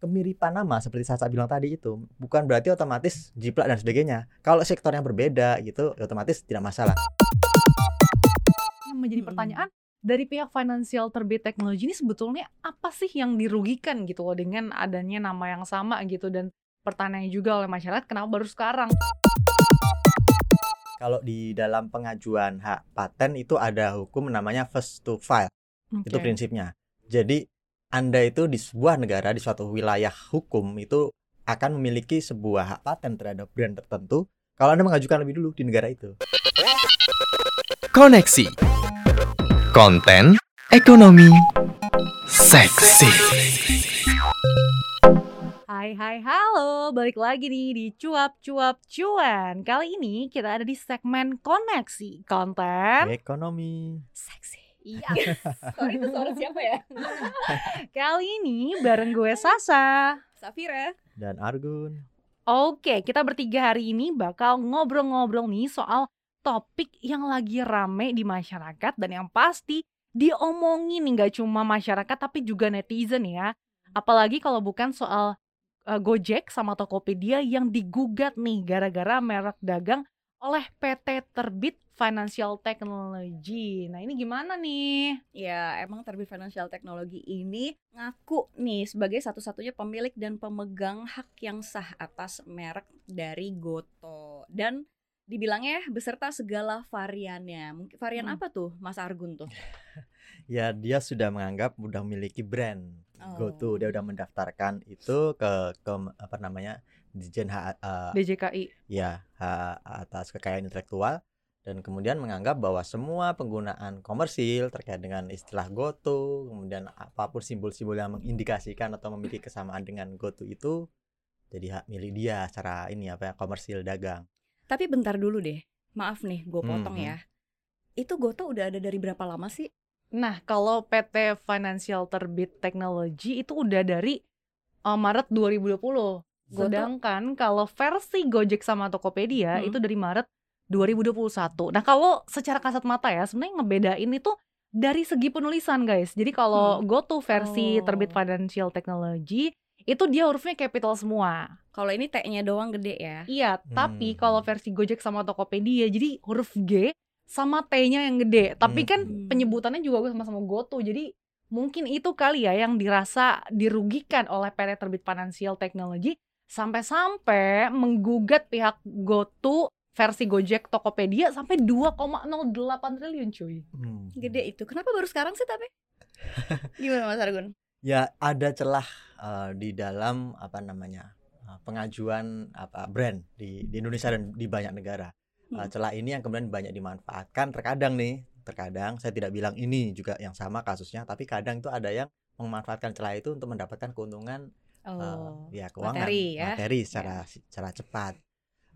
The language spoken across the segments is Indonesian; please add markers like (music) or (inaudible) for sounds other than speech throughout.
kemiripan nama seperti Sasa bilang tadi itu bukan berarti otomatis jiplak dan sebagainya. Kalau sektornya berbeda gitu, ya otomatis tidak masalah. Yang menjadi pertanyaan dari pihak financial terbit teknologi ini sebetulnya apa sih yang dirugikan gitu loh dengan adanya nama yang sama gitu dan pertanyaannya juga oleh masyarakat kenapa baru sekarang? Kalau di dalam pengajuan hak paten itu ada hukum namanya first to file. Itu Oke. prinsipnya. Jadi Anda itu di sebuah negara di suatu wilayah hukum itu akan memiliki sebuah hak paten terhadap brand tertentu kalau Anda mengajukan lebih dulu di negara itu. Koneksi Konten Ekonomi Seksi Hai hai halo, balik lagi nih di Cuap Cuap Cuan. Kali ini kita ada di segmen koneksi konten Ekonomi. seksi. Iya. Sorry itu suara siapa ya? (laughs) Kali ini bareng gue Sasa. Safira. dan Argun. Oke, kita bertiga hari ini bakal ngobrol-ngobrol nih soal topik yang lagi rame di masyarakat dan yang pasti diomongin nih nggak cuma masyarakat tapi juga netizen ya. Apalagi kalau bukan soal uh, Gojek sama Tokopedia yang digugat nih gara-gara merek dagang oleh PT Terbit Financial Technology. Nah ini gimana nih? Ya, emang terbit financial teknologi ini ngaku nih sebagai satu-satunya pemilik dan pemegang hak yang sah atas merek dari Goto dan dibilangnya beserta segala variannya. Mungkin varian Hmm. apa tuh, Mas Argun tuh? (laughs) Ya dia sudah menganggap udah memiliki brand Oh. GoTo. Dia udah mendaftarkan itu ke ke apa namanya Dijen hak eh, DJKI. ya hak atas kekayaan intelektual dan kemudian menganggap bahwa semua penggunaan komersil terkait dengan istilah GoTo kemudian apa pun simbol-simbol yang mengindikasikan atau memiliki (laughs) kesamaan dengan GoTo itu jadi hak milik dia secara ini apa ya komersil dagang. Tapi bentar dulu deh. Maaf nih, gue potong Mhm. ya. Itu Goto udah ada dari berapa lama sih? Nah, kalau PT Financial Terbit Technology itu udah dari uh, Maret 2020. Goto- Sedangkan kalau versi Gojek sama Tokopedia Hmm. itu dari Maret 2021. Nah, kalau secara kasat mata ya, sebenarnya ngebedain itu dari segi penulisan, guys. Jadi kalau GoTo versi Oh. Terbit Financial Technology itu dia hurufnya capital semua. Kalau ini T-nya doang gede ya. Iya, tapi Hmm. kalau versi Gojek sama Tokopedia jadi huruf G sama T-nya yang gede. Tapi kan Hmm. penyebutannya juga sama-sama GoTo. Jadi mungkin itu kali ya yang dirasa dirugikan oleh PT Terbit Financial Technology sampai-sampai menggugat pihak GoTo versi Gojek Tokopedia sampai 2,08 triliun cuy. Hmm. Gede itu. Kenapa baru sekarang sih tapi? Gimana Mas Argun? (laughs) Ya ada celah eh, di dalam apa namanya eh, pengajuan apa brand di, di Indonesia dan di banyak negara. Eh, Hmm. celah ini yang kemudian banyak dimanfaatkan. Terkadang nih, terkadang saya tidak bilang ini juga yang sama kasusnya, tapi kadang itu ada yang memanfaatkan celah itu untuk mendapatkan keuntungan eh, Oh. ya keuangan materi ya. materi secara secara cepat.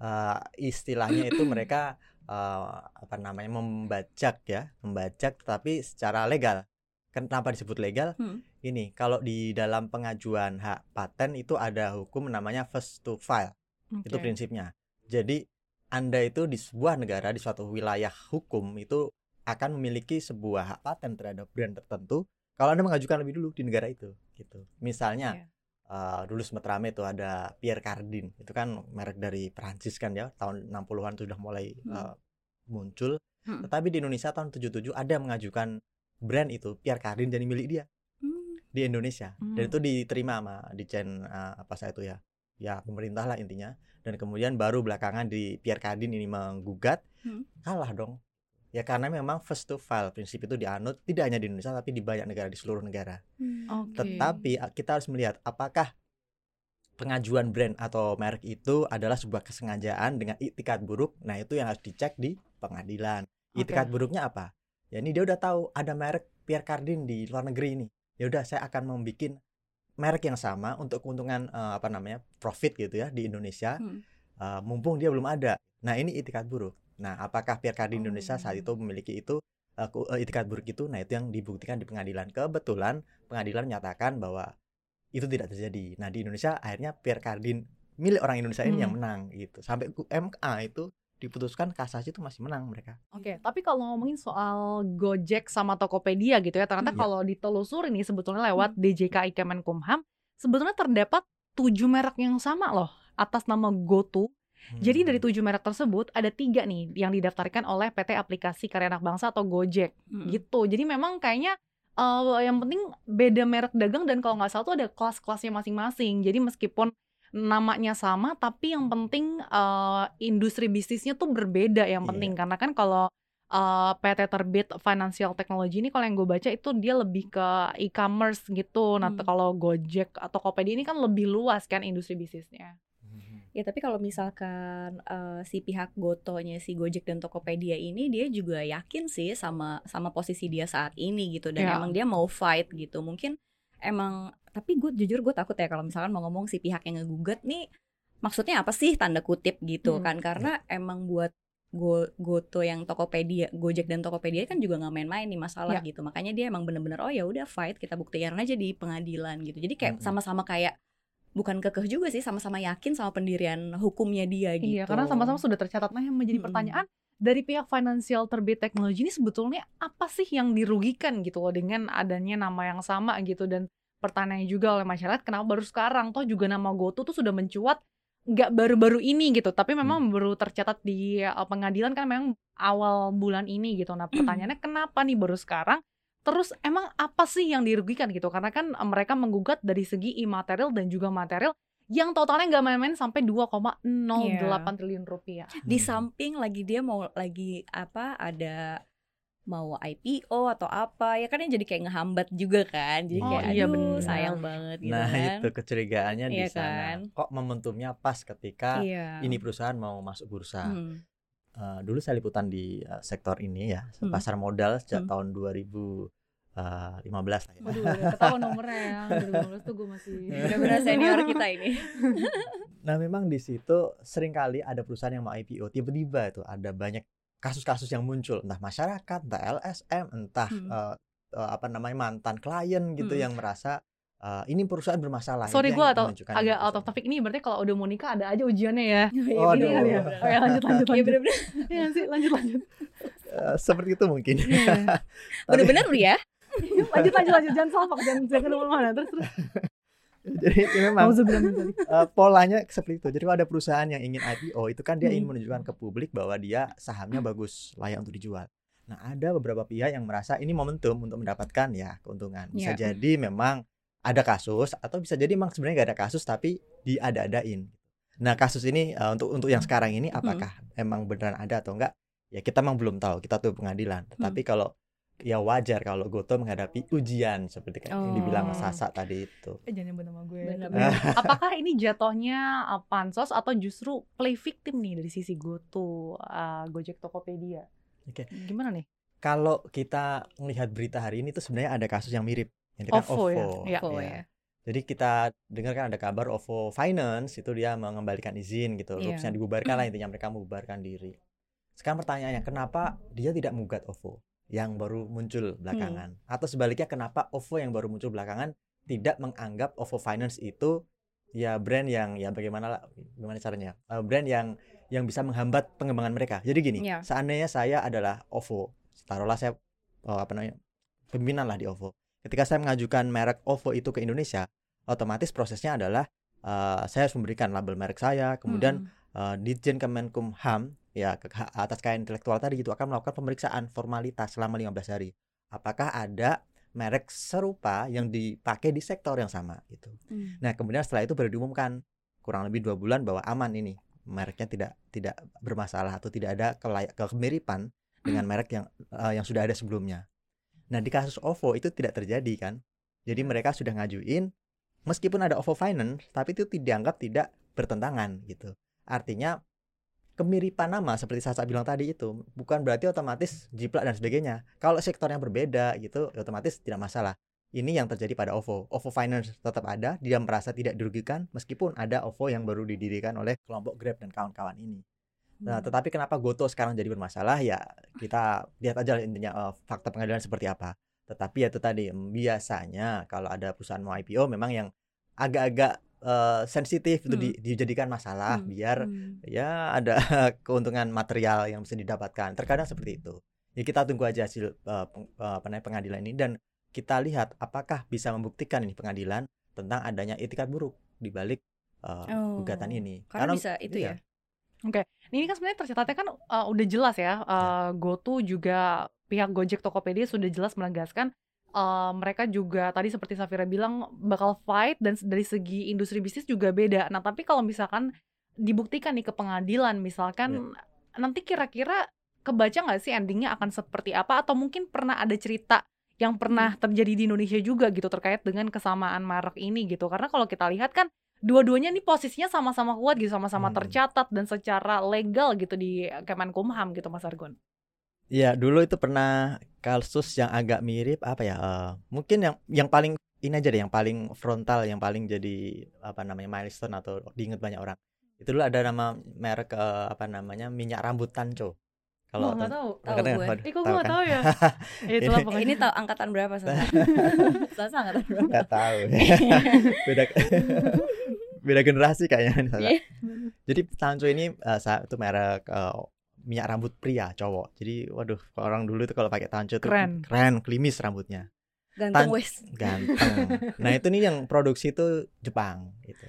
Eh, istilahnya itu mereka eh, apa namanya membajak ya, membajak tetapi secara legal. Kenapa disebut legal? Hmm. Ini kalau di dalam pengajuan hak paten itu ada hukum namanya first to file. Itu Oke. prinsipnya. Jadi Anda itu di sebuah negara di suatu wilayah hukum itu akan memiliki sebuah hak paten terhadap brand tertentu kalau Anda mengajukan lebih dulu di negara itu gitu. Misalnya Iya. Eh, dulu sempat rame itu ada Pierre Cardin. Itu kan merek dari Prancis kan ya, tahun 60-an itu sudah mulai Hmm. eh, muncul. Hmm. Tetapi di Indonesia tahun 77 ada mengajukan brand itu Pierre Cardin jadi milik dia Hmm. di Indonesia dan Hmm. itu diterima sama Dijen eh, apa saya itu ya ya pemerintah lah intinya dan kemudian baru belakangan di Pierre Cardin ini menggugat Hmm. kalah dong ya karena memang first to file prinsip itu dianut tidak hanya di Indonesia tapi di banyak negara di seluruh negara Hmm. Oke. tetapi kita harus melihat apakah pengajuan brand atau merek itu adalah sebuah kesengajaan dengan itikat buruk nah itu yang harus dicek di pengadilan Oke. itikat buruknya apa ya ini dia udah tahu ada merek Pierre Cardin di luar negeri ini ya udah saya akan membuat merek yang sama untuk keuntungan eh, apa namanya profit gitu ya di Indonesia Hmm. Eh, mumpung dia belum ada nah ini itikat buruk nah apakah Pierre Cardin Indonesia saat Oh. itu memiliki itu eh, ku- eh, itikat buruk itu nah itu yang dibuktikan di pengadilan kebetulan pengadilan menyatakan bahwa itu tidak terjadi nah di Indonesia akhirnya Pierre Cardin milik orang Indonesia ini yang Hmm. menang gitu sampai MA itu diputuskan kasasi itu masih menang mereka Oke, tapi kalau ngomongin soal Gojek sama Tokopedia gitu ya, ternyata Hmm. kalau ditelusuri nih sebetulnya lewat DJKI Kemenkumham, sebetulnya terdapat tujuh merek yang sama loh atas nama GoTo. Jadi dari Hmm. tujuh merek tersebut ada tiga nih yang didaftarkan oleh PT Aplikasi Karya Anak Bangsa atau Gojek Hmm. gitu. Jadi memang kayaknya eh, yang penting beda merek dagang dan kalau nggak salah tuh ada kelas-kelasnya masing-masing. Jadi meskipun namanya sama, tapi yang penting eh, industri bisnisnya tuh berbeda. Yang penting karena kan kalau eh, PT terbit Financial Technology ini kalau yang gue baca itu dia lebih ke e-commerce gitu. Nah Hmm. kalau Gojek atau Tokopedia ini kan lebih luas kan industri bisnisnya. Hmm. Ya tapi kalau misalkan eh, si pihak Gotonya si Gojek dan Tokopedia ini dia juga yakin sih sama sama posisi dia saat ini gitu dan Ya. emang dia mau fight gitu. Mungkin emang tapi gue jujur gue takut ya kalau misalkan mau ngomong si pihak yang ngegugat nih maksudnya apa sih tanda kutip gitu Hmm. kan karena emang buat Go, Goto yang Tokopedia, Gojek dan Tokopedia kan juga nggak main-main nih masalah Ya. gitu. Makanya dia emang bener-bener oh ya udah fight kita buktikan aja di pengadilan gitu. Jadi kayak Mm-mm. sama-sama kayak bukan kekeh juga sih sama-sama yakin sama pendirian hukumnya dia gitu. Iya, karena sama-sama sudah tercatat. Nah, yang menjadi Mm-mm. pertanyaan dari pihak financial terbit teknologi ini sebetulnya apa sih yang dirugikan gitu loh dengan adanya nama yang sama gitu dan pertanyaan juga oleh masyarakat kenapa baru sekarang toh juga nama GoTo tuh sudah mencuat nggak baru-baru ini gitu tapi memang baru tercatat di uh, pengadilan kan memang awal bulan ini gitu nah pertanyaannya kenapa nih baru sekarang terus emang apa sih yang dirugikan gitu karena kan uh, mereka menggugat dari segi imaterial dan juga material yang totalnya nggak main-main sampai 2,08 Iya. triliun rupiah di Hmm. samping lagi dia mau lagi apa ada mau IPO atau apa ya kan yang jadi kayak ngehambat juga kan jadi Oh, kayak iya aduh bener. sayang banget gitu Nah kan itu kecurigaannya di Iya sana. kan? Kok momentumnya pas ketika iya ini perusahaan mau masuk bursa. Hmm. Eh, dulu saya liputan di eh, sektor ini ya, Hmm. pasar modal sejak Hmm. tahun 2015 lah ya. Waduh, udah ketahuan nomornya ya. (laughs) 2015 tuh gue masih (laughs) benar-benar senior kita ini (laughs) Nah memang di situ sering kali ada perusahaan yang mau IPO tiba-tiba itu ada banyak kasus-kasus yang muncul entah masyarakat, entah LSM, entah Hmm. eh, eh, apa namanya mantan klien gitu Hmm. yang merasa eh, ini perusahaan bermasalah. Sorry gue atau agak out of topic ini berarti kalau udah mau nikah ada aja ujiannya ya. (laughs) Iya, Oh, aduh. bener, Iya, bener. (laughs) Oke, lanjut lanjut Iya lanjut. bener-bener (laughs) Iya sih, lanjut lanjut. Eh, seperti itu mungkin. Iya. Bener-bener lu ya lanjut lanjut lanjut jangan salfak jangan jangan ke mana-mana terus terus. Jadi ya memang eh, polanya seperti itu. Jadi kalau ada perusahaan yang ingin IPO itu kan dia ingin Hmm. menunjukkan ke publik bahwa dia sahamnya bagus, layak untuk dijual. Nah, ada beberapa pihak yang merasa ini momentum untuk mendapatkan ya keuntungan. Bisa Iya. jadi memang ada kasus atau bisa jadi memang sebenarnya nggak ada kasus tapi diada-adain. Nah, kasus ini eh, untuk untuk yang sekarang ini apakah emang beneran ada atau enggak? Ya kita memang belum tahu. Kita tuh pengadilan. Tetapi kalau ya wajar kalau Goto menghadapi ujian seperti kayak yang dibilang Oh. Sasa tadi itu. Eh, jangan nyebut nama gue. Bener-bener. (laughs) Apakah ini jatuhnya uh, pansos atau justru play victim nih dari sisi GoTo, uh, Gojek Tokopedia? Oke. Gimana nih? kalau kita melihat berita hari ini tuh sebenarnya ada kasus yang mirip yang dengan OVO ya? OVO. Iya. OVO Ya. ya. Jadi kita dengar kan ada kabar OVO Finance itu dia mengembalikan izin gitu, Iya. rupsnya dibubarkan lah intinya mereka membubarkan diri. Sekarang pertanyaannya kenapa dia tidak mengugat OVO yang baru muncul belakangan? Atau sebaliknya kenapa OVO yang baru muncul belakangan tidak menganggap OVO Finance itu ya brand yang ya bagaimana lah gimana caranya? Eh, brand yang yang bisa menghambat pengembangan mereka. Jadi gini, Iya. seandainya saya adalah OVO, taruhlah saya oh, apa namanya? pimpinan lah di OVO. Ketika saya mengajukan merek OVO itu ke Indonesia, otomatis prosesnya adalah eh, saya harus memberikan label merek saya, kemudian Hmm. eh, Ditjen Kemenkumham ya ke, atas kekayaan intelektual tadi itu akan melakukan pemeriksaan formalitas selama 15 hari. Apakah ada merek serupa yang dipakai di sektor yang sama gitu. Hmm. Nah, kemudian setelah itu baru diumumkan kurang lebih dua bulan bahwa aman ini mereknya tidak tidak bermasalah atau tidak ada kemiripan dengan merek yang eh, yang sudah ada sebelumnya. Nah, di kasus OVO itu tidak terjadi kan. Jadi mereka sudah ngajuin meskipun ada OVO Finance tapi itu dianggap tidak bertentangan gitu. Artinya kemiripan nama seperti Sasa bilang tadi itu bukan berarti otomatis jiplak dan sebagainya. Kalau sektor yang berbeda gitu ya otomatis tidak masalah. Ini yang terjadi pada OVO. OVO Finance tetap ada, dia merasa tidak dirugikan meskipun ada OVO yang baru didirikan oleh kelompok Grab dan kawan-kawan ini. Nah, Hmm. tetapi kenapa Goto sekarang jadi bermasalah ya kita lihat aja intinya eh, fakta pengadilan seperti apa. Tetapi ya itu tadi biasanya kalau ada perusahaan mau IPO memang yang agak-agak eh, sensitif itu di- dijadikan masalah Hmm. biar Hmm. ya ada (laughs) keuntungan material yang bisa didapatkan. Terkadang seperti itu. Ya kita tunggu aja hasil eh, peng- apa namanya pengadilan ini dan kita lihat apakah bisa membuktikan ini pengadilan tentang adanya itikat buruk di balik uh, Oh, gugatan ini. Karena, bisa itu iya. ya. Ini kan sebenarnya tercatatnya kan uh, udah jelas ya. Uh, GoTo juga pihak Gojek Tokopedia sudah jelas menegaskan uh, mereka juga tadi seperti Safira bilang bakal fight dan dari segi industri bisnis juga beda. Nah, tapi kalau misalkan dibuktikan nih ke pengadilan misalkan nanti kira-kira kebaca nggak sih endingnya akan seperti apa atau mungkin pernah ada cerita yang pernah terjadi di Indonesia juga gitu terkait dengan kesamaan merek ini gitu. Karena kalau kita lihat kan dua-duanya nih posisinya sama-sama kuat gitu, sama-sama Hmm. tercatat dan secara legal gitu di Kemenkumham gitu Mas Argon. Iya, dulu itu pernah kasus yang agak mirip apa ya? eh, mungkin yang yang paling ini aja deh, yang paling frontal, yang paling jadi apa namanya milestone atau diingat banyak orang. Itu dulu ada nama merek eh, apa namanya minyak rambut Tanco. Kalau nggak tahu. Tahu gue. waduh, Eh, kok gue tahu nggak kan? tahu ya? (laughs) Ya, itulah Ini- pokoknya. Ini tahu angkatan berapa Sasa? Sasa (laughs) angkatan berapa? Nggak tahu. (laughs) beda beda generasi kayaknya. Sasa. Iya. Jadi Tanco ini sa- itu merek eh, minyak rambut pria cowok. Jadi waduh, orang dulu itu kalau pakai Tanco tuh Keren. keren, klimis rambutnya. Ganteng Tan- wes. Ganteng. Nah, itu nih yang produksi itu Jepang gitu.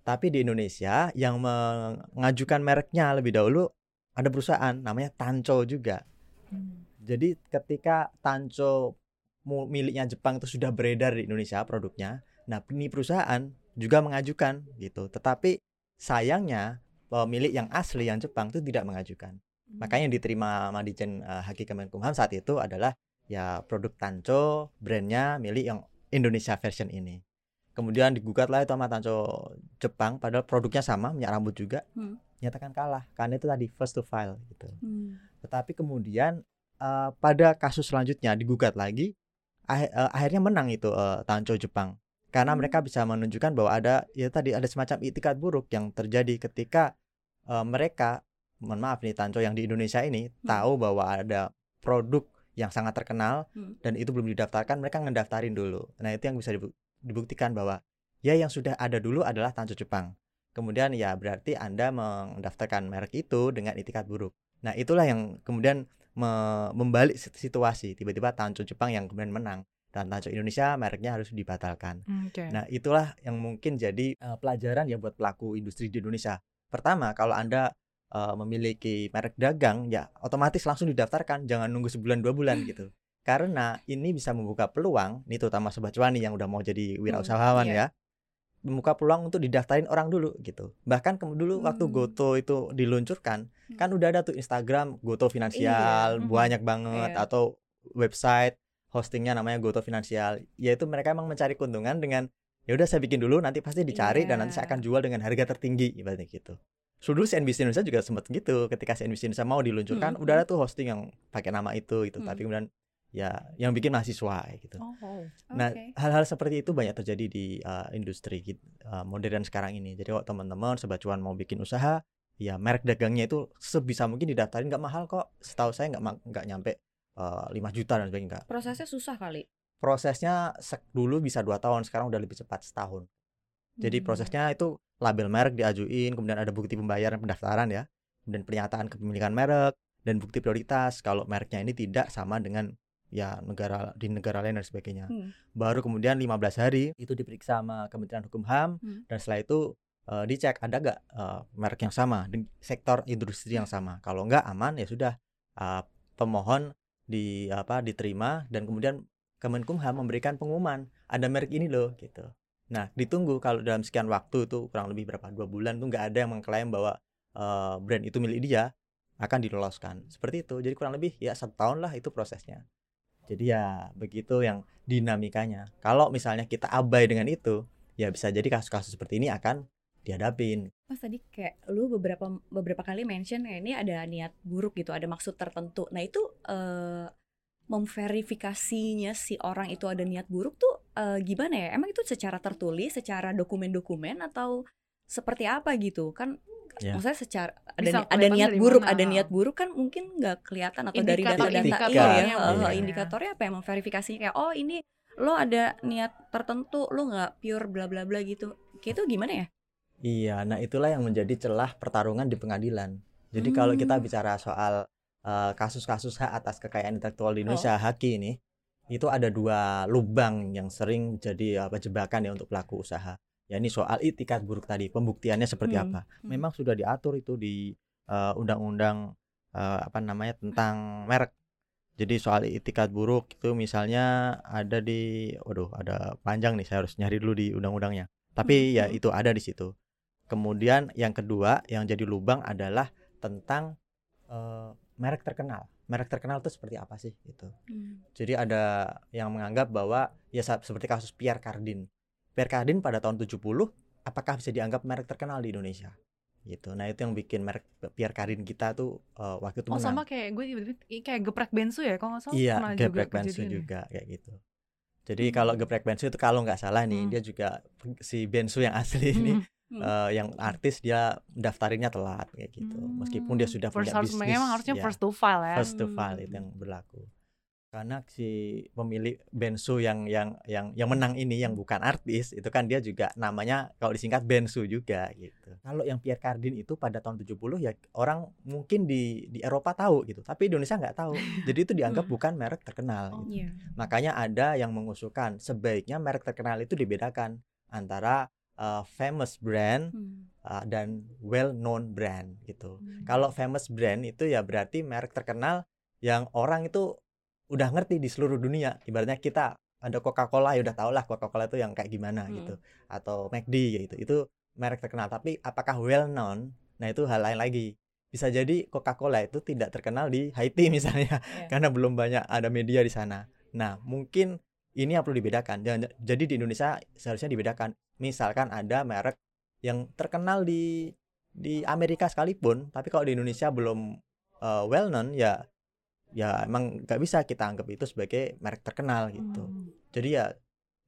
Tapi di Indonesia yang mengajukan mereknya lebih dahulu ada perusahaan namanya Tanco juga. Hmm. Jadi ketika Tanco miliknya Jepang itu sudah beredar di Indonesia produknya, nah ini perusahaan juga mengajukan gitu. Tetapi sayangnya pemilik yang asli yang Jepang itu tidak mengajukan. Makanya yang diterima sama Dijen eh, Haki Kemenkumham saat itu adalah ya produk Tanco brandnya milik yang Indonesia version ini. Kemudian digugat lah itu sama Tanco Jepang padahal produknya sama minyak rambut juga. Hmm. Nyatakan kalah karena itu tadi first to file gitu. Hmm. Tetapi kemudian eh, pada kasus selanjutnya digugat lagi ah- eh, akhirnya menang itu eh, Tanco Jepang. Karena Hmm. mereka bisa menunjukkan bahwa ada ya tadi ada semacam itikat buruk yang terjadi ketika eh, mereka mohon maaf nih Tanco yang di Indonesia ini tahu bahwa ada produk yang sangat terkenal Hmm. dan itu belum didaftarkan mereka ngedaftarin dulu. Nah, itu yang bisa dibu- dibuktikan bahwa ya yang sudah ada dulu adalah Tanco Jepang. Kemudian ya berarti Anda mendaftarkan merek itu dengan itikat buruk. Nah, itulah yang kemudian me- membalik sit- situasi. Tiba-tiba Tanco Jepang yang kemudian menang dan Tanco Indonesia mereknya harus dibatalkan. Oke. Nah, itulah yang mungkin jadi eh, pelajaran ya buat pelaku industri di Indonesia. Pertama, kalau Anda eh, memiliki merek dagang, ya otomatis langsung didaftarkan, jangan nunggu sebulan dua bulan (laughs) gitu. Karena ini bisa membuka peluang, ini terutama sobat cuan yang udah mau jadi wirausahawan iya. ya, membuka peluang untuk didaftarin orang dulu gitu. Bahkan ke- dulu waktu Hmm. Goto itu diluncurkan, kan udah ada tuh Instagram Goto Finansial, Iya, banyak banget Iya. atau website hostingnya namanya Goto Finansial. Yaitu mereka emang mencari keuntungan dengan ya udah saya bikin dulu nanti pasti dicari dan nanti saya akan jual dengan harga tertinggi ibaratnya gitu. So dulu CNBC Indonesia juga sempat gitu ketika CNBC Indonesia mau diluncurkan Hmm, udah ada tuh hosting yang pakai nama itu gitu Hmm. tapi kemudian ya yang bikin mahasiswa gitu. Oh. Nah, Oke. hal-hal seperti itu banyak terjadi di uh, industri gitu, uh, modern sekarang ini. Jadi kalau teman-teman sobat cuan mau bikin usaha, ya merek dagangnya itu sebisa mungkin didaftarin nggak mahal kok. Setahu saya nggak nggak nyampe uh, 5 juta dan sebagainya. nggak. Prosesnya susah kali. Prosesnya dulu bisa dua tahun, sekarang udah lebih cepat setahun. Jadi Hmm. prosesnya itu label merek diajuin, kemudian ada bukti pembayaran pendaftaran ya, kemudian pernyataan kepemilikan merek dan bukti prioritas kalau mereknya ini tidak sama dengan ya negara di negara lain dan sebagainya. Hmm. Baru kemudian 15 hari itu diperiksa sama Kementerian Hukum HAM Hmm. dan setelah itu eh, dicek ada gak eh, merek yang sama di sektor industri yang sama. Kalau enggak aman ya sudah eh, pemohon di apa diterima dan kemudian Kemenkumham memberikan pengumuman ada merek ini loh gitu. Nah ditunggu kalau dalam sekian waktu itu kurang lebih berapa dua bulan tuh nggak ada yang mengklaim bahwa eh, brand itu milik dia akan diloloskan seperti itu. Jadi kurang lebih ya satu tahun lah itu prosesnya. Jadi ya begitu yang dinamikanya. Kalau misalnya kita abai dengan itu, ya bisa jadi kasus-kasus seperti ini akan dihadapin. Mas tadi kayak lu beberapa beberapa kali mention ya ini ada niat buruk gitu, ada maksud tertentu. Nah itu eh, memverifikasinya si orang itu ada niat buruk tuh eh, gimana ya? Emang itu secara tertulis, secara dokumen-dokumen atau seperti apa gitu? Kan Ya. maksudnya secara ada Bisa ni- ada niat buruk, mana, ada niat buruk kan mungkin nggak kelihatan atau dari data-data iya ya, yang eh, eh, mungkin ya. indikatornya apa yang memverifikasinya kayak oh ini lo ada niat tertentu, lo nggak pure bla bla bla gitu. Kayak itu gimana ya? Iya, nah itulah yang menjadi celah pertarungan di pengadilan. Jadi kalau kita Hmm. bicara soal eh, kasus-kasus hak atas kekayaan intelektual di Indonesia, haki ini, itu ada dua lubang yang sering jadi apa jebakan ya untuk pelaku usaha. Ya ini soal itikat buruk tadi, pembuktiannya seperti Hmm, apa. hmm. Memang sudah diatur itu di eh, undang-undang eh, apa namanya tentang merek. Jadi soal itikat buruk itu misalnya ada di, waduh ada panjang nih saya harus nyari dulu di undang-undangnya. Tapi Hmm, ya hmm. itu ada di situ. Kemudian yang kedua yang jadi lubang adalah tentang eh, merek terkenal. Merek terkenal itu seperti apa sih gitu. Hmm. Jadi ada yang menganggap bahwa ya seperti kasus Pierre Cardin. Pierre Cardin pada tahun 70 apakah bisa dianggap merek terkenal di Indonesia? Gitu. Nah, itu yang bikin merek Pierre Cardin kita tuh eh, waktu itu Oh menang. sama kayak gue tiba-tiba kayak geprek bensu ya kalau nggak salah Iya, geprek juga bensu ya. juga kayak gitu. Jadi Hmm. kalau geprek bensu itu kalau nggak salah nih Hmm. dia juga si bensu yang asli ini Hmm. Hmm. eh, yang artis dia daftarinnya telat kayak gitu. Meskipun dia Hmm. sudah first punya bisnis. memang harusnya ya. first to file ya. first to file itu Hmm. yang berlaku karena si pemilik Bensu yang yang yang yang menang ini yang bukan artis itu kan dia juga namanya kalau disingkat Bensu juga gitu kalau yang Pierre Cardin itu pada tahun 70 ya orang mungkin di di Eropa tahu gitu tapi Indonesia nggak tahu (laughs) jadi itu dianggap Hmm. bukan merek terkenal Oh. gitu. Iya. makanya ada yang mengusulkan sebaiknya merek terkenal itu dibedakan antara uh, famous brand Hmm. uh, dan well known brand gitu Hmm. kalau famous brand itu ya berarti merek terkenal yang orang itu udah ngerti di seluruh dunia. Ibaratnya kita ada Coca-Cola ya udah tau lah Coca-Cola itu yang kayak gimana Hmm. gitu. Atau McD gitu. Itu merek terkenal. Tapi apakah well known? Nah itu hal lain lagi. Bisa jadi Coca-Cola itu tidak terkenal di Haiti (laughs) misalnya Iya. karena belum banyak ada media di sana. Nah mungkin ini yang perlu dibedakan. Jangan- Jadi di Indonesia seharusnya dibedakan. Misalkan ada merek yang terkenal di di Amerika sekalipun, tapi kalau di Indonesia belum uh, well known ya ya emang nggak bisa kita anggap itu sebagai merek terkenal gitu. Hmm. Jadi ya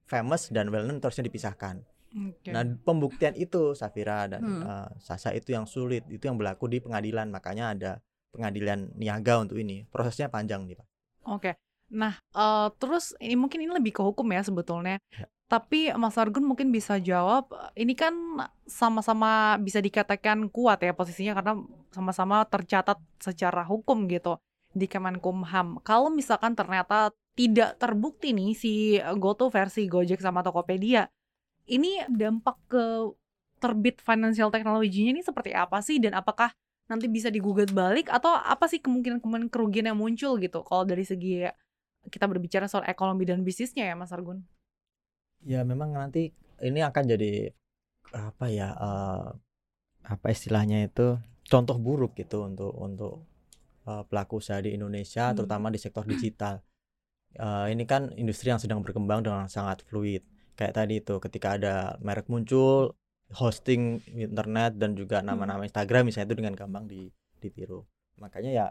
famous dan well known itu harusnya dipisahkan. Oke. Nah pembuktian itu Safira dan Hmm. uh, Sasa itu yang sulit, itu yang berlaku di pengadilan. Makanya ada pengadilan niaga untuk ini. Prosesnya panjang nih pak. Oke. Nah, eh, terus ini mungkin ini lebih ke hukum ya sebetulnya. Ya. Tapi Mas Argun mungkin bisa jawab, eh, ini kan sama-sama bisa dikatakan kuat ya posisinya karena sama-sama tercatat secara hukum gitu di Kemenkumham. Kalau misalkan ternyata tidak terbukti nih si GoTo versi Gojek sama Tokopedia, ini dampak ke terbit financial teknologinya ini seperti apa sih dan apakah nanti bisa digugat balik atau apa sih kemungkinan-kemungkinan kerugian yang muncul gitu kalau dari segi kita berbicara soal ekonomi dan bisnisnya ya Mas Argun. Ya memang nanti ini akan jadi apa ya eh, apa istilahnya itu contoh buruk gitu untuk untuk eh, pelaku usaha di Indonesia Hmm. terutama di sektor digital. Eh, ini kan industri yang sedang berkembang dengan sangat fluid. Kayak tadi itu ketika ada merek muncul, hosting internet dan juga nama-nama Instagram misalnya itu dengan gampang di ditiru. Makanya ya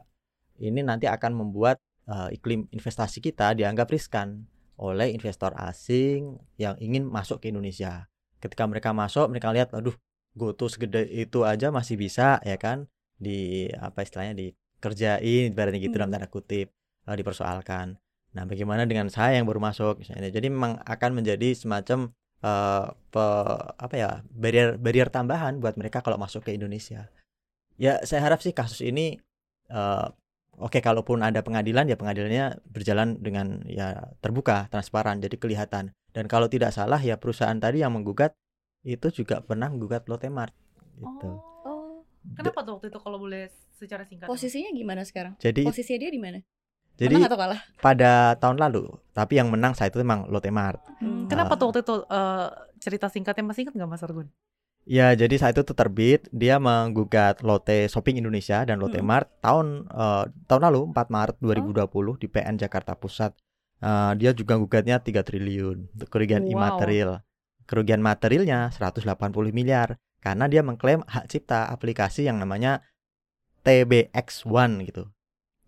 ini nanti akan membuat eh, iklim investasi kita dianggap riskan oleh investor asing yang ingin masuk ke Indonesia. Ketika mereka masuk, mereka lihat, aduh, GoTo segede itu aja masih bisa, ya kan? Di apa istilahnya dikerjain, ibaratnya gitu dalam Hmm. tanda kutip, eh, dipersoalkan. Nah, bagaimana dengan saya yang baru masuk? Misalnya, jadi memang akan menjadi semacam eh, pe- apa ya barrier barrier tambahan buat mereka kalau masuk ke Indonesia. Ya, saya harap sih kasus ini eh, Oke, kalaupun ada pengadilan ya pengadilannya berjalan dengan ya terbuka, transparan, jadi kelihatan. Dan kalau tidak salah ya perusahaan tadi yang menggugat itu juga pernah menggugat Lotte Mart gitu. Oh, kenapa tuh waktu itu kalau boleh secara singkat? posisinya gimana sekarang? Jadi Posisinya dia di mana? jadi Menang atau kalah? pada tahun lalu, tapi yang menang saat itu memang Lotte Mart. Hmm, kenapa tuh waktu itu eh, cerita singkatnya masih ingat nggak Mas Argun? Ya, jadi saat itu terbit dia menggugat Lotte Shopping Indonesia dan Lotte Mm. Mart tahun eh, tahun lalu 4 Maret 2020 di PN Jakarta Pusat. Eh, dia juga gugatnya 3 triliun kerugian Wow. imaterial. Kerugian materialnya 180 miliar karena dia mengklaim hak cipta aplikasi yang namanya TBX1 gitu.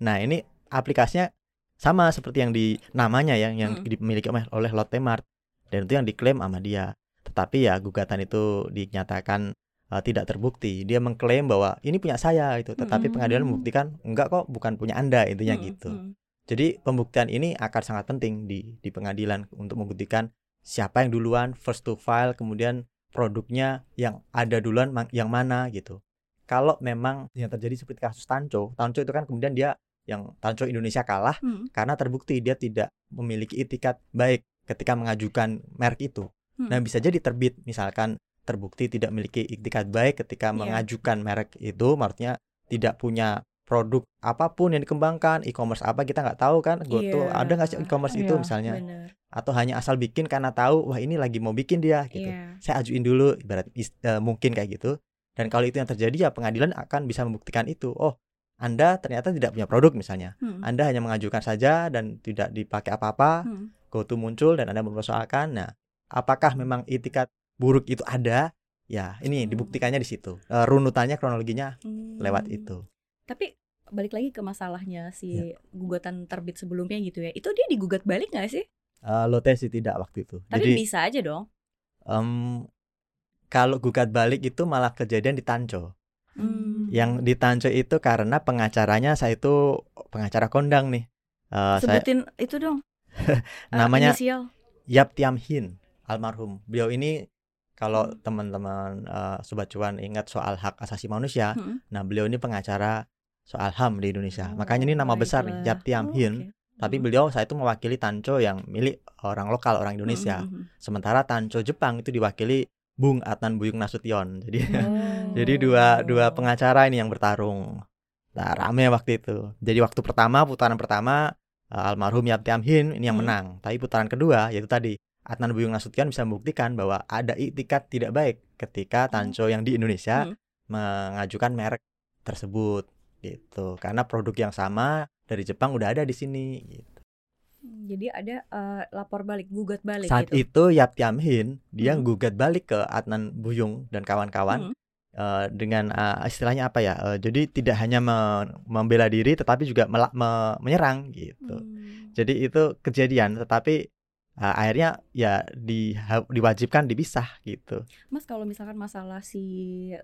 Nah, ini aplikasinya sama seperti yang di namanya ya yang Mm. dimiliki oleh, oleh Lotte Mart dan itu yang diklaim sama dia. Tetapi ya gugatan itu dinyatakan uh, tidak terbukti. Dia mengklaim bahwa ini punya saya gitu, tetapi Hmm. pengadilan membuktikan enggak kok bukan punya Anda intinya Hmm, gitu. hmm. Jadi pembuktian ini akan sangat penting di di pengadilan untuk membuktikan siapa yang duluan first to file, kemudian produknya yang ada duluan yang mana gitu. Kalau memang yang terjadi seperti kasus Tanco, Tanco itu kan kemudian dia yang Tanco Indonesia kalah Hmm. karena terbukti dia tidak memiliki itikat baik ketika mengajukan merek itu. Hmm. Nah, bisa jadi terbit misalkan terbukti tidak memiliki itikat baik ketika Iya. mengajukan merek itu, maksudnya tidak punya produk apa pun yang dikembangkan, e-commerce apa kita nggak tahu kan, GoTo Iya. ada nggak sih e-commerce itu Iya, misalnya, Bener. atau hanya asal bikin karena tahu wah ini lagi mau bikin dia gitu. Iya. Saya ajuin dulu, ibarat eh, mungkin kayak gitu. Dan kalau itu yang terjadi ya pengadilan akan bisa membuktikan itu. Oh, Anda ternyata tidak punya produk misalnya. Hmm. Anda hanya mengajukan saja dan tidak dipakai apa-apa. Hmm. GoTo muncul dan Anda mempersoalkan. Nah, apakah memang itikat buruk itu ada? Ya, ini Hmm. dibuktikannya di situ. Eh, runutannya kronologinya Hmm. lewat itu. Tapi balik lagi ke masalahnya si Ya. gugatan terbit sebelumnya gitu ya. Itu dia digugat balik nggak sih? Eh, Lotte sih tidak waktu itu. Tapi Jadi bisa aja dong. em, kalau gugat balik itu malah kejadian di Tanco. Hmm. Yang di Tanco itu karena pengacaranya saya itu pengacara kondang nih. Eh, saya Sebutin itu dong. (laughs) Namanya inisial. Yap Tiam Hin almarhum. Beliau ini kalau Hmm. teman-teman eh, sobat cuan ingat soal hak asasi manusia, Hmm. nah beliau ini pengacara soal HAM di Indonesia. Makanya ini nama besar nih. Yap Tiam Oh, Hin. oke. Tapi Hmm. beliau saya itu mewakili Tanco yang milik orang lokal orang Indonesia. Hmm, hmm, Sementara Tanco Jepang itu diwakili Bung Adnan Buyung Nasution. Jadi hmm. (laughs) Oh. jadi dua dua pengacara ini yang bertarung. Nah, rame waktu itu. Jadi waktu pertama putaran pertama eh, almarhum Yap Tiam Hin ini yang Hmm. menang. Tapi putaran kedua yaitu tadi Adnan Buyung Nasution bisa membuktikan bahwa ada itikat tidak baik ketika Tanco yang di Indonesia Hmm. mengajukan merek tersebut gitu. Karena produk yang sama dari Jepang udah ada di sini gitu. Jadi ada eh, lapor balik, gugat balik Saat gitu. itu Yap Tiam Hin dia Hmm. gugat balik ke Adnan Buyung dan kawan-kawan Hmm. eh, dengan eh, istilahnya apa ya? eh, jadi tidak hanya me- membela diri tetapi juga me- menyerang gitu. Hmm. Jadi itu kejadian tetapi eh, akhirnya ya di, diwajibkan dipisah gitu. Mas kalau misalkan masalah si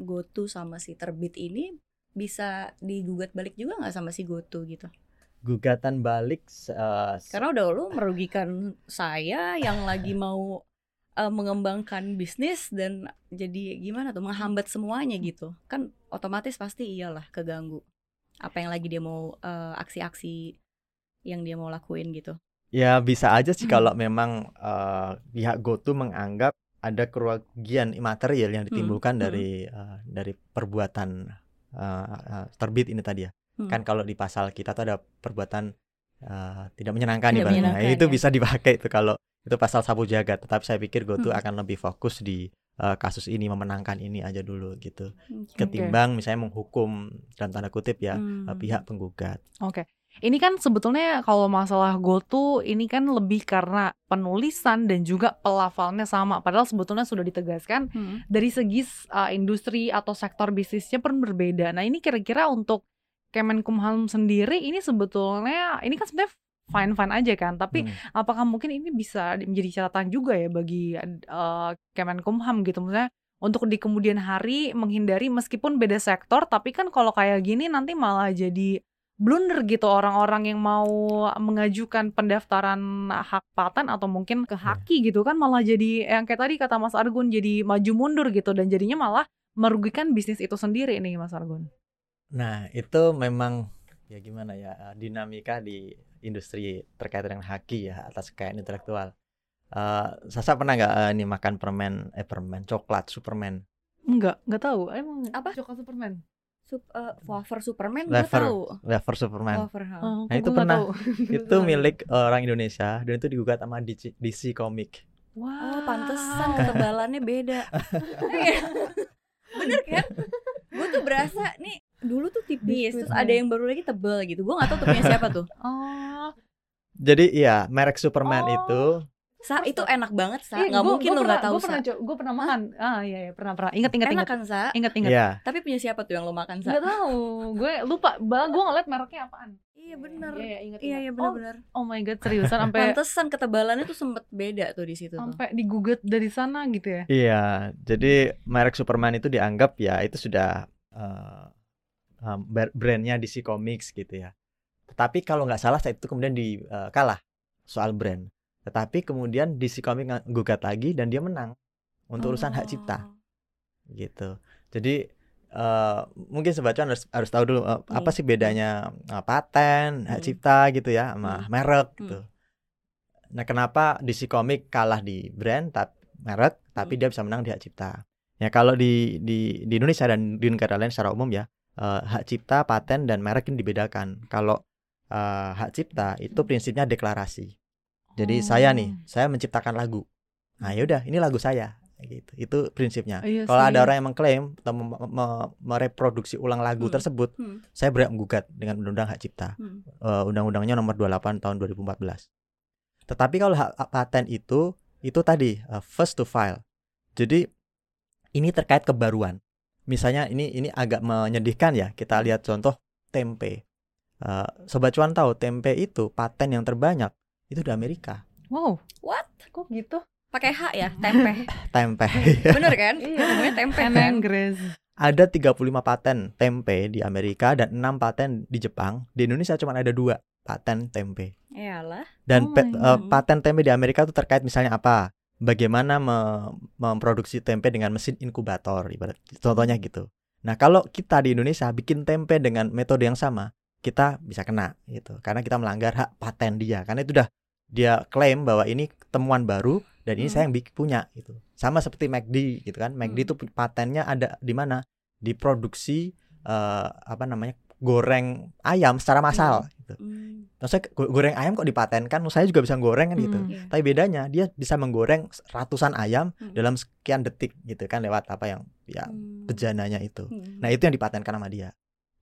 GoTo sama si terbit ini bisa digugat balik juga nggak sama si GoTo gitu? Gugatan balik s- Karena udah lu merugikan saya yang lagi mau eh, mengembangkan bisnis dan jadi gimana tuh menghambat semuanya gitu. Kan otomatis pasti iyalah keganggu. Apa yang lagi dia mau aksi-aksi yang dia mau lakuin gitu. Ya bisa aja sih Hmm. kalau (clears throat) memang eh, pihak GoTo menganggap ada kerugian imaterial yang ditimbulkan Hmm. dari eh, dari perbuatan eh, eh, terbit ini tadi ya. Hmm. kan kalau di pasal kita tuh ada perbuatan eh, tidak menyenangkan Tidak ibaratnya. Nah, menyenangkan, itu ya. bisa dipakai itu kalau itu pasal sabu jagat tetapi saya pikir GoTo Hmm. akan lebih fokus di eh, kasus ini memenangkan ini aja dulu gitu Oke. ketimbang misalnya menghukum dalam tanda kutip ya Hmm. pihak penggugat Oke. Ini kan sebetulnya kalau masalah GoTo ini kan lebih karena penulisan dan juga pelafalnya sama. Padahal sebetulnya sudah ditegaskan Hmm. dari segi uh, industri atau sektor bisnisnya pun berbeda. Nah, ini kira-kira untuk Kemenkumham sendiri ini sebetulnya ini kan sebenarnya fine-fine aja kan, tapi Hmm. apakah mungkin ini bisa di- menjadi catatan juga ya bagi uh, Kemenkumham gitu maksudnya untuk di kemudian hari menghindari meskipun beda sektor tapi kan kalau kayak gini nanti malah jadi blunder gitu orang-orang yang mau mengajukan pendaftaran hak paten atau mungkin ke haki gitu kan malah jadi yang kayak tadi kata Mas Argun jadi maju mundur gitu dan jadinya malah merugikan bisnis itu sendiri nih Mas Argun. nah itu memang ya gimana ya eh, dinamika di industri terkait dengan haki ya atas kekayaan intelektual Eh, Sasa pernah nggak eh, ini makan permen eh permen coklat Superman Enggak, enggak tahu. Emang Apa? Coklat Superman. Sup, eh, wafer Superman gue Wafer. tahu. wafer Superman Wafer. Oh, Nah, itu pernah. (laughs) itu milik orang Indonesia dan itu digugat sama DC, DC Comic Wah. Oh, pantesan ketebalannya beda. Bener kan? Gue tuh berasa nih dulu tuh tipis, terus ada yang baru lagi tebel gitu. Gue gak tahu tuh punya siapa tuh. Oh, jadi iya merek Superman Oh. itu Sa, itu enak banget, Sa. iya, Gak gua- mungkin gua lo pernah- gak tahu, Gua pernah, Sa. gua pernah makan. Ah, iya, iya, pernah, pernah. Ingat, ingat, Enak ingat. kan, Sa? Ingat, ingat. Iya Tapi punya siapa tuh yang lo makan, Sa? Enggak tahu. Gue lupa. Bah, gue ngeliat mereknya apaan. Iya bener. Iya, iya, ingat, Iya, iya Oh, bener-bener. Oh my god, seriusan sampai Pantesan ketebalannya tuh sempet beda tuh di situ tuh. sampai digugat dari sana gitu ya. Iya, jadi merek Superman itu dianggap ya itu sudah eh, um, brandnya DC Comics gitu ya. Tetapi kalau nggak salah saat itu kemudian di eh, kalah soal brand. Tetapi kemudian DC Comics nga- gugat lagi dan dia menang untuk urusan hak cipta Oh. gitu. Jadi eh, mungkin sobat cuan harus harus tahu dulu eh, apa Nih. sih bedanya eh, paten, hak Hmm. cipta gitu ya sama Hmm. merek Hmm. gitu. Nah, kenapa DC Comics kalah di brand tapi merek tapi Hmm. dia bisa menang di hak cipta? Ya kalau di di di Indonesia dan di negara lain secara umum ya, eh, hak cipta, paten dan merek ini dibedakan. Kalau eh, hak cipta itu prinsipnya deklarasi. Jadi saya nih, Oh. saya menciptakan lagu. Nah, yaudah, ini lagu saya gitu. Itu prinsipnya. Iya Kalau ada orang yang mengklaim atau mem- me- mereproduksi ulang lagu Hmm. tersebut, Hmm. saya berhak menggugat dengan undang-undang hak cipta. Hmm. Eh, undang-undangnya nomor 28 tahun 2014. Tetapi kalau hak paten itu itu tadi eh, first to file. Jadi ini terkait kebaruan. Misalnya ini ini agak menyedihkan ya. Kita lihat contoh tempe. Eh, Sobat cuan tahu tempe itu paten yang terbanyak itu di Amerika. Wow, What? kok gitu? Pakai H ya, tempe. (laughs) Tempe. (laughs) Bener kan? Iya. Namanya tempe kan? Ada 35 paten tempe di Amerika dan 6 paten di Jepang. Di Indonesia cuma ada dua paten tempe. Iyalah. Dan Oh God. paten tempe di Amerika itu terkait misalnya apa? Bagaimana me- memproduksi tempe dengan mesin inkubator ibarat contohnya gitu. Nah, kalau kita di Indonesia bikin tempe dengan metode yang sama, kita bisa kena gitu. Karena kita melanggar hak paten dia. Karena itu udah dia klaim bahwa ini temuan baru dan ini Hmm. saya yang bikin punya gitu. Sama seperti McD gitu kan. McD Hmm. itu pu- patennya ada di mana? Di produksi eh, apa namanya? goreng ayam secara massal gitu. Hmm. Maksudnya go- goreng ayam kok dipatenkan, saya juga bisa goreng kan gitu. Hmm. Iya. Tapi bedanya dia bisa menggoreng ratusan ayam Hmm. dalam sekian detik gitu kan lewat apa yang ya Hmm. bejananya itu. Hmm. Nah, itu yang dipatenkan sama dia.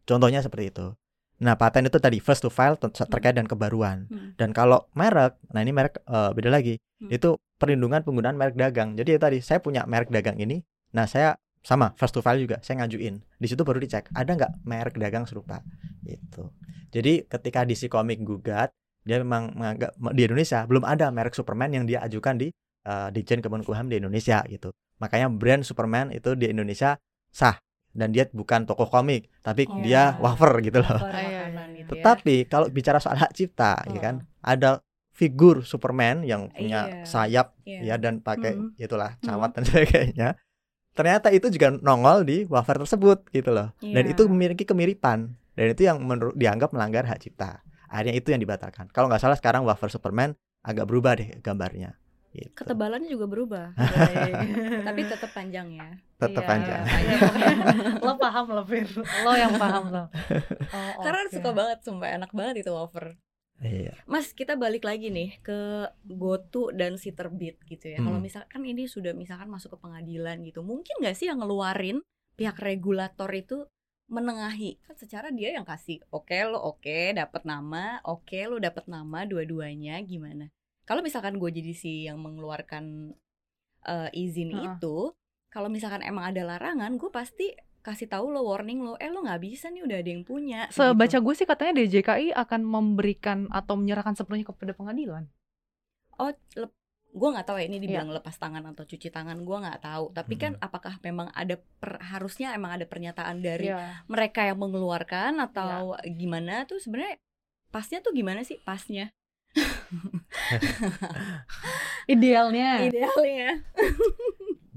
Contohnya seperti itu. Nah, paten itu tadi first to file ter- terkait dengan kebaruan. Hmm. Dan kalau merek, nah ini merek eh, beda lagi. Hmm. Itu perlindungan penggunaan merek dagang. Jadi ya tadi saya punya merek dagang ini, nah saya sama first to file juga saya ngajuin. Di situ baru dicek ada nggak merek dagang serupa. Gitu. Jadi ketika DC Comic gugat, dia memang menganggap di Indonesia belum ada merek Superman yang dia ajukan di eh, Ditjen Kemenkumham di Indonesia gitu. Makanya brand Superman itu di Indonesia sah dan dia bukan toko komik, tapi Oh. dia wafer gitu loh. Iya, iya. gitu ya. Tetapi kalau bicara soal hak cipta, ya kan, ada figur Superman yang punya Iya. sayap Iya. ya dan pakai Hmm. itulah Hmm. cawat dan (laughs) sebagainya. Ternyata itu juga nongol di wafer tersebut gitu loh. Dan Iya. itu memiliki kemiripan dan itu yang menurut dianggap melanggar hak cipta. Akhirnya itu yang dibatalkan. Kalau nggak salah sekarang wafer Superman agak berubah deh gambarnya. Gitu. Ketebalannya juga berubah. (laughs) Tapi tetap panjang ya. Tetap Iya, panjang. pokoknya (laughs) lo paham lo Fir lo yang paham lo (laughs) oh, Karena oke. suka banget sumpah enak banget itu wafer. Iya. Mas, kita balik lagi nih ke GoTo dan si terbit gitu ya. Kalau Hmm. misalkan ini sudah misalkan masuk ke pengadilan gitu, mungkin nggak sih yang ngeluarin pihak regulator itu menengahi kan secara dia yang kasih oke lo oke dapat nama oke lo dapat nama dua-duanya gimana kalau misalkan gue jadi si yang mengeluarkan eh, izin Heeh. itu kalau misalkan emang ada larangan gue pasti kasih tahu lo warning lo eh lo nggak bisa nih udah ada yang punya gitu. sebaca gue sih katanya DJKI akan memberikan atau menyerahkan sepenuhnya kepada pengadilan. Oh gue nggak tahu ya ini dibilang lepas tangan atau cuci tangan gue nggak tahu. Tapi kan apakah memang ada per- harusnya emang ada pernyataan dari Iya. mereka yang mengeluarkan atau gimana tuh? Sebenarnya pasnya tuh gimana sih pasnya (laughs) idealnya idealnya (laughs)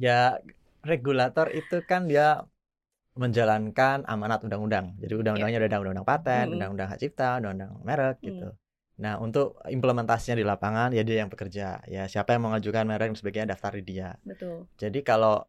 Ya regulator itu kan dia menjalankan amanat undang-undang. Jadi undang-undangnya ada undang-undang paten, Mm-mm. undang-undang hak cipta, undang-undang merek Mm. gitu. Nah, untuk implementasinya di lapangan ya dia yang bekerja. Ya siapa yang mengajukan merek dan sebagainya daftar di dia. betul Jadi kalau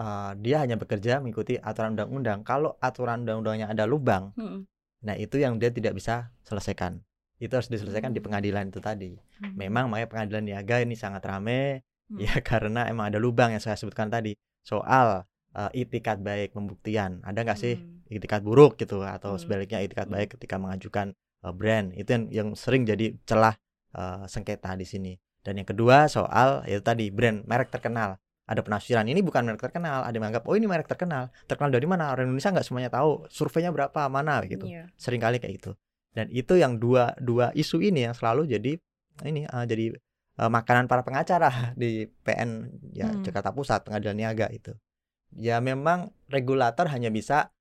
uh, dia hanya bekerja mengikuti aturan undang-undang, kalau aturan undang-undangnya ada lubang, Mm-mm. nah itu yang dia tidak bisa selesaikan. Itu harus diselesaikan di Hmm. pengadilan itu tadi. Hmm. Memang makanya pengadilan niaga ini sangat rame Hmm. ya (laughs) karena emang ada lubang yang saya sebutkan tadi soal uh, itikat baik pembuktian. Ada nggak sih Hmm. itikat buruk gitu atau Hmm. sebaliknya itikat Hmm. baik ketika mengajukan uh, brand itu yang, yang sering jadi celah uh, sengketa di sini. Dan yang kedua soal itu tadi brand merek terkenal. Ada penafsiran ini bukan merek terkenal, ada yang menganggap oh ini merek terkenal. Terkenal dari mana? Orang Indonesia nggak semuanya tahu. Surveinya berapa mana gitu Iya. sering kali kayak gitu dan itu yang dua dua isu ini yang selalu jadi ini uh, jadi uh, makanan para pengacara (laughs) di PN ya Hmm. Jakarta Pusat Pengadilan Niaga itu ya memang regulator hanya bisa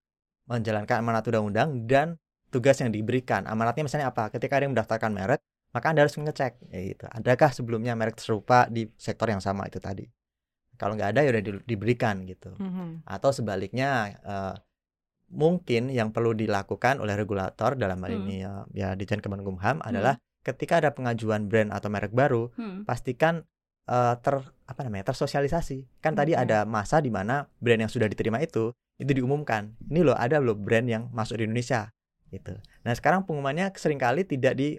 menjalankan amanat undang-undang dan tugas yang diberikan. Amanatnya misalnya apa? Ketika ada yang mendaftarkan merek maka anda harus mengecek ya gitu. Adakah sebelumnya merek serupa di sektor yang sama itu tadi? Kalau nggak ada ya udah di- diberikan gitu. Mhm. atau sebaliknya eh, mungkin yang perlu dilakukan oleh regulator dalam hal Hmm. ini ya, ya Ditjen Kemenkumham adalah ketika ada pengajuan brand atau merek baru, Hmm. pastikan eh, ter apa namanya tersosialisasi. Kan tadi Oke. ada masa di mana brand yang sudah diterima itu itu diumumkan. Ini loh ada loh brand yang masuk di Indonesia gitu. Nah sekarang pengumumannya sering kali tidak di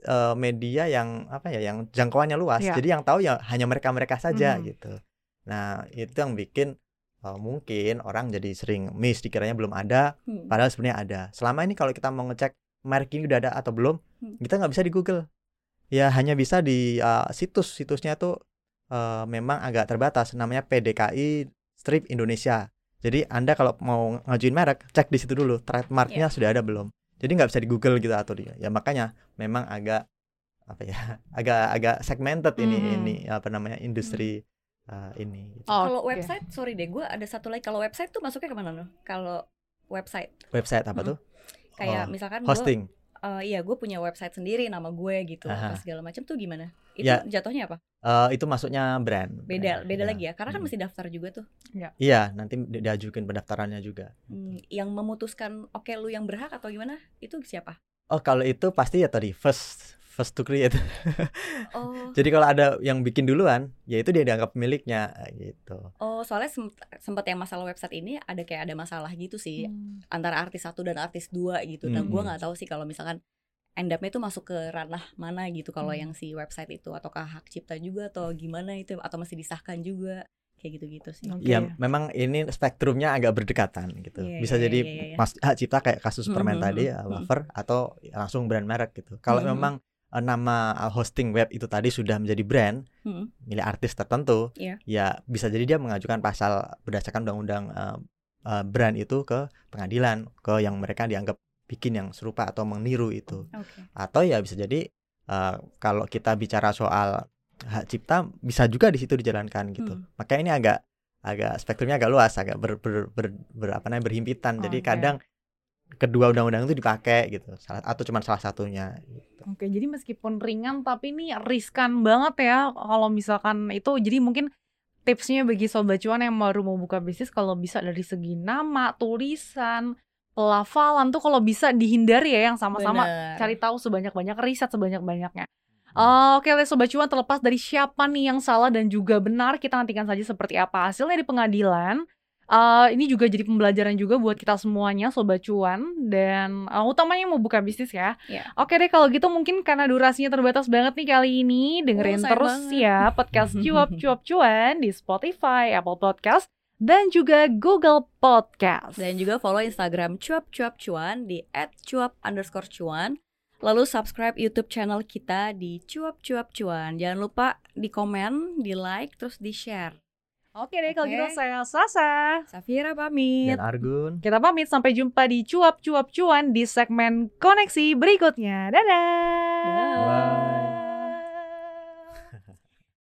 eh, media yang apa ya yang jangkauannya luas. Iya. Jadi yang tahu ya hanya mereka-mereka saja Mhm. gitu. Nah itu yang bikin eh, mungkin orang jadi sering miss dikiranya belum ada Hmm. padahal sebenarnya ada. Selama ini kalau kita mau ngecek merek ini udah ada atau belum, Hmm. kita nggak bisa di Google. Ya hanya bisa di uh, situs situsnya tuh uh, memang agak terbatas. Namanya PDKI Strip Indonesia. Jadi anda kalau mau ngajuin merek, cek di situ dulu trademarknya sudah ada belum. Jadi nggak bisa di Google gitu atau dia. Ya makanya memang agak apa ya, (laughs) agak agak segmented ini Mhm. ini apa namanya industri uh, ini. gitu. Oh, Kalau oke. website, sorry deh, gue ada satu lagi. Kalau website tuh masuknya ke mana loh? Kalau website, Website apa Mm-mm. tuh? kayak Oh, misalkan gue, Hosting. iya gue punya website sendiri, nama gue gitu, Aha. apa segala macam tuh gimana? Itu Ya. jatuhnya apa? Eh, itu masuknya brand. Beda, Brand, beda ya. lagi ya, karena kan Mm. mesti daftar juga tuh. Iya, nanti di- diajukan pendaftarannya juga. Hmm, yang memutuskan, oke lu yang berhak atau gimana? Itu siapa? Oh, kalau itu pasti ya tadi first first to create. Oh, (laughs) Jadi kalau ada yang bikin duluan, ya itu dia dianggap miliknya gitu. oh soalnya sem- sempat yang masalah website ini ada kayak ada masalah gitu sih Hmm. antara artis satu dan artis dua gitu. Nah, gue Mm-mm. nggak tahu sih kalau misalkan end up-nya itu masuk ke ranah mana gitu kalau Hmm. yang si website itu ataukah hak cipta juga atau gimana itu atau masih disahkan juga kayak gitu-gitu sih. Oke. Ya memang ini spektrumnya agak berdekatan gitu. Iya, Bisa iya, jadi iya, iya, iya. mas hak cipta kayak kasus Hmm, permen hmm, tadi hmm, ya, hmm. wafer atau langsung brand merek gitu. Kalau Hmm, hmm. memang eh, nama eh, hosting web itu tadi sudah menjadi brand Hmm. milik artis tertentu, Iya. ya bisa jadi dia mengajukan pasal berdasarkan undang-undang eh, eh, brand itu ke pengadilan ke yang mereka dianggap bikin yang serupa atau meniru itu. Oke. atau ya bisa jadi uh, kalau kita bicara soal hak cipta bisa juga di situ dijalankan gitu Hmm. makanya ini agak agak spektrumnya agak luas agak ber, ber, ber, ber- apa namanya berhimpitan jadi Oke. kadang kedua undang-undang itu dipakai gitu salah atau cuma salah satunya gitu. Oke, jadi meskipun ringan tapi ini riskan banget ya kalau misalkan itu jadi mungkin tipsnya bagi sobat cuan yang baru mau buka bisnis kalau bisa dari segi nama, tulisan, pelafalan tuh kalau bisa dihindari ya yang sama-sama Bener. cari tahu sebanyak-banyak riset sebanyak-banyaknya. Eh, Oke, Les Sobat Cuan terlepas dari siapa nih yang salah dan juga benar, kita nantikan saja seperti apa hasilnya di pengadilan. Eh, ini juga jadi pembelajaran juga buat kita semuanya Sobat Cuan dan eh, utamanya mau buka bisnis ya. Iya. Oke deh kalau gitu mungkin karena durasinya terbatas banget nih kali ini dengerin Oh, terus banget. ya podcast (laughs) cuap cuap cuan di Spotify, Apple Podcast dan juga Google Podcast. Dan juga follow Instagram cuap cuap cuan di @cuap underscore cuan. Lalu subscribe YouTube channel kita di cuap cuap cuan. Jangan lupa di komen, di like, terus di share. Oke deh kalau gitu saya Sasa. Safira pamit. dan Argun Kita pamit sampai jumpa di cuap cuap cuan di segmen koneksi berikutnya. Dadah. Dah. Wah.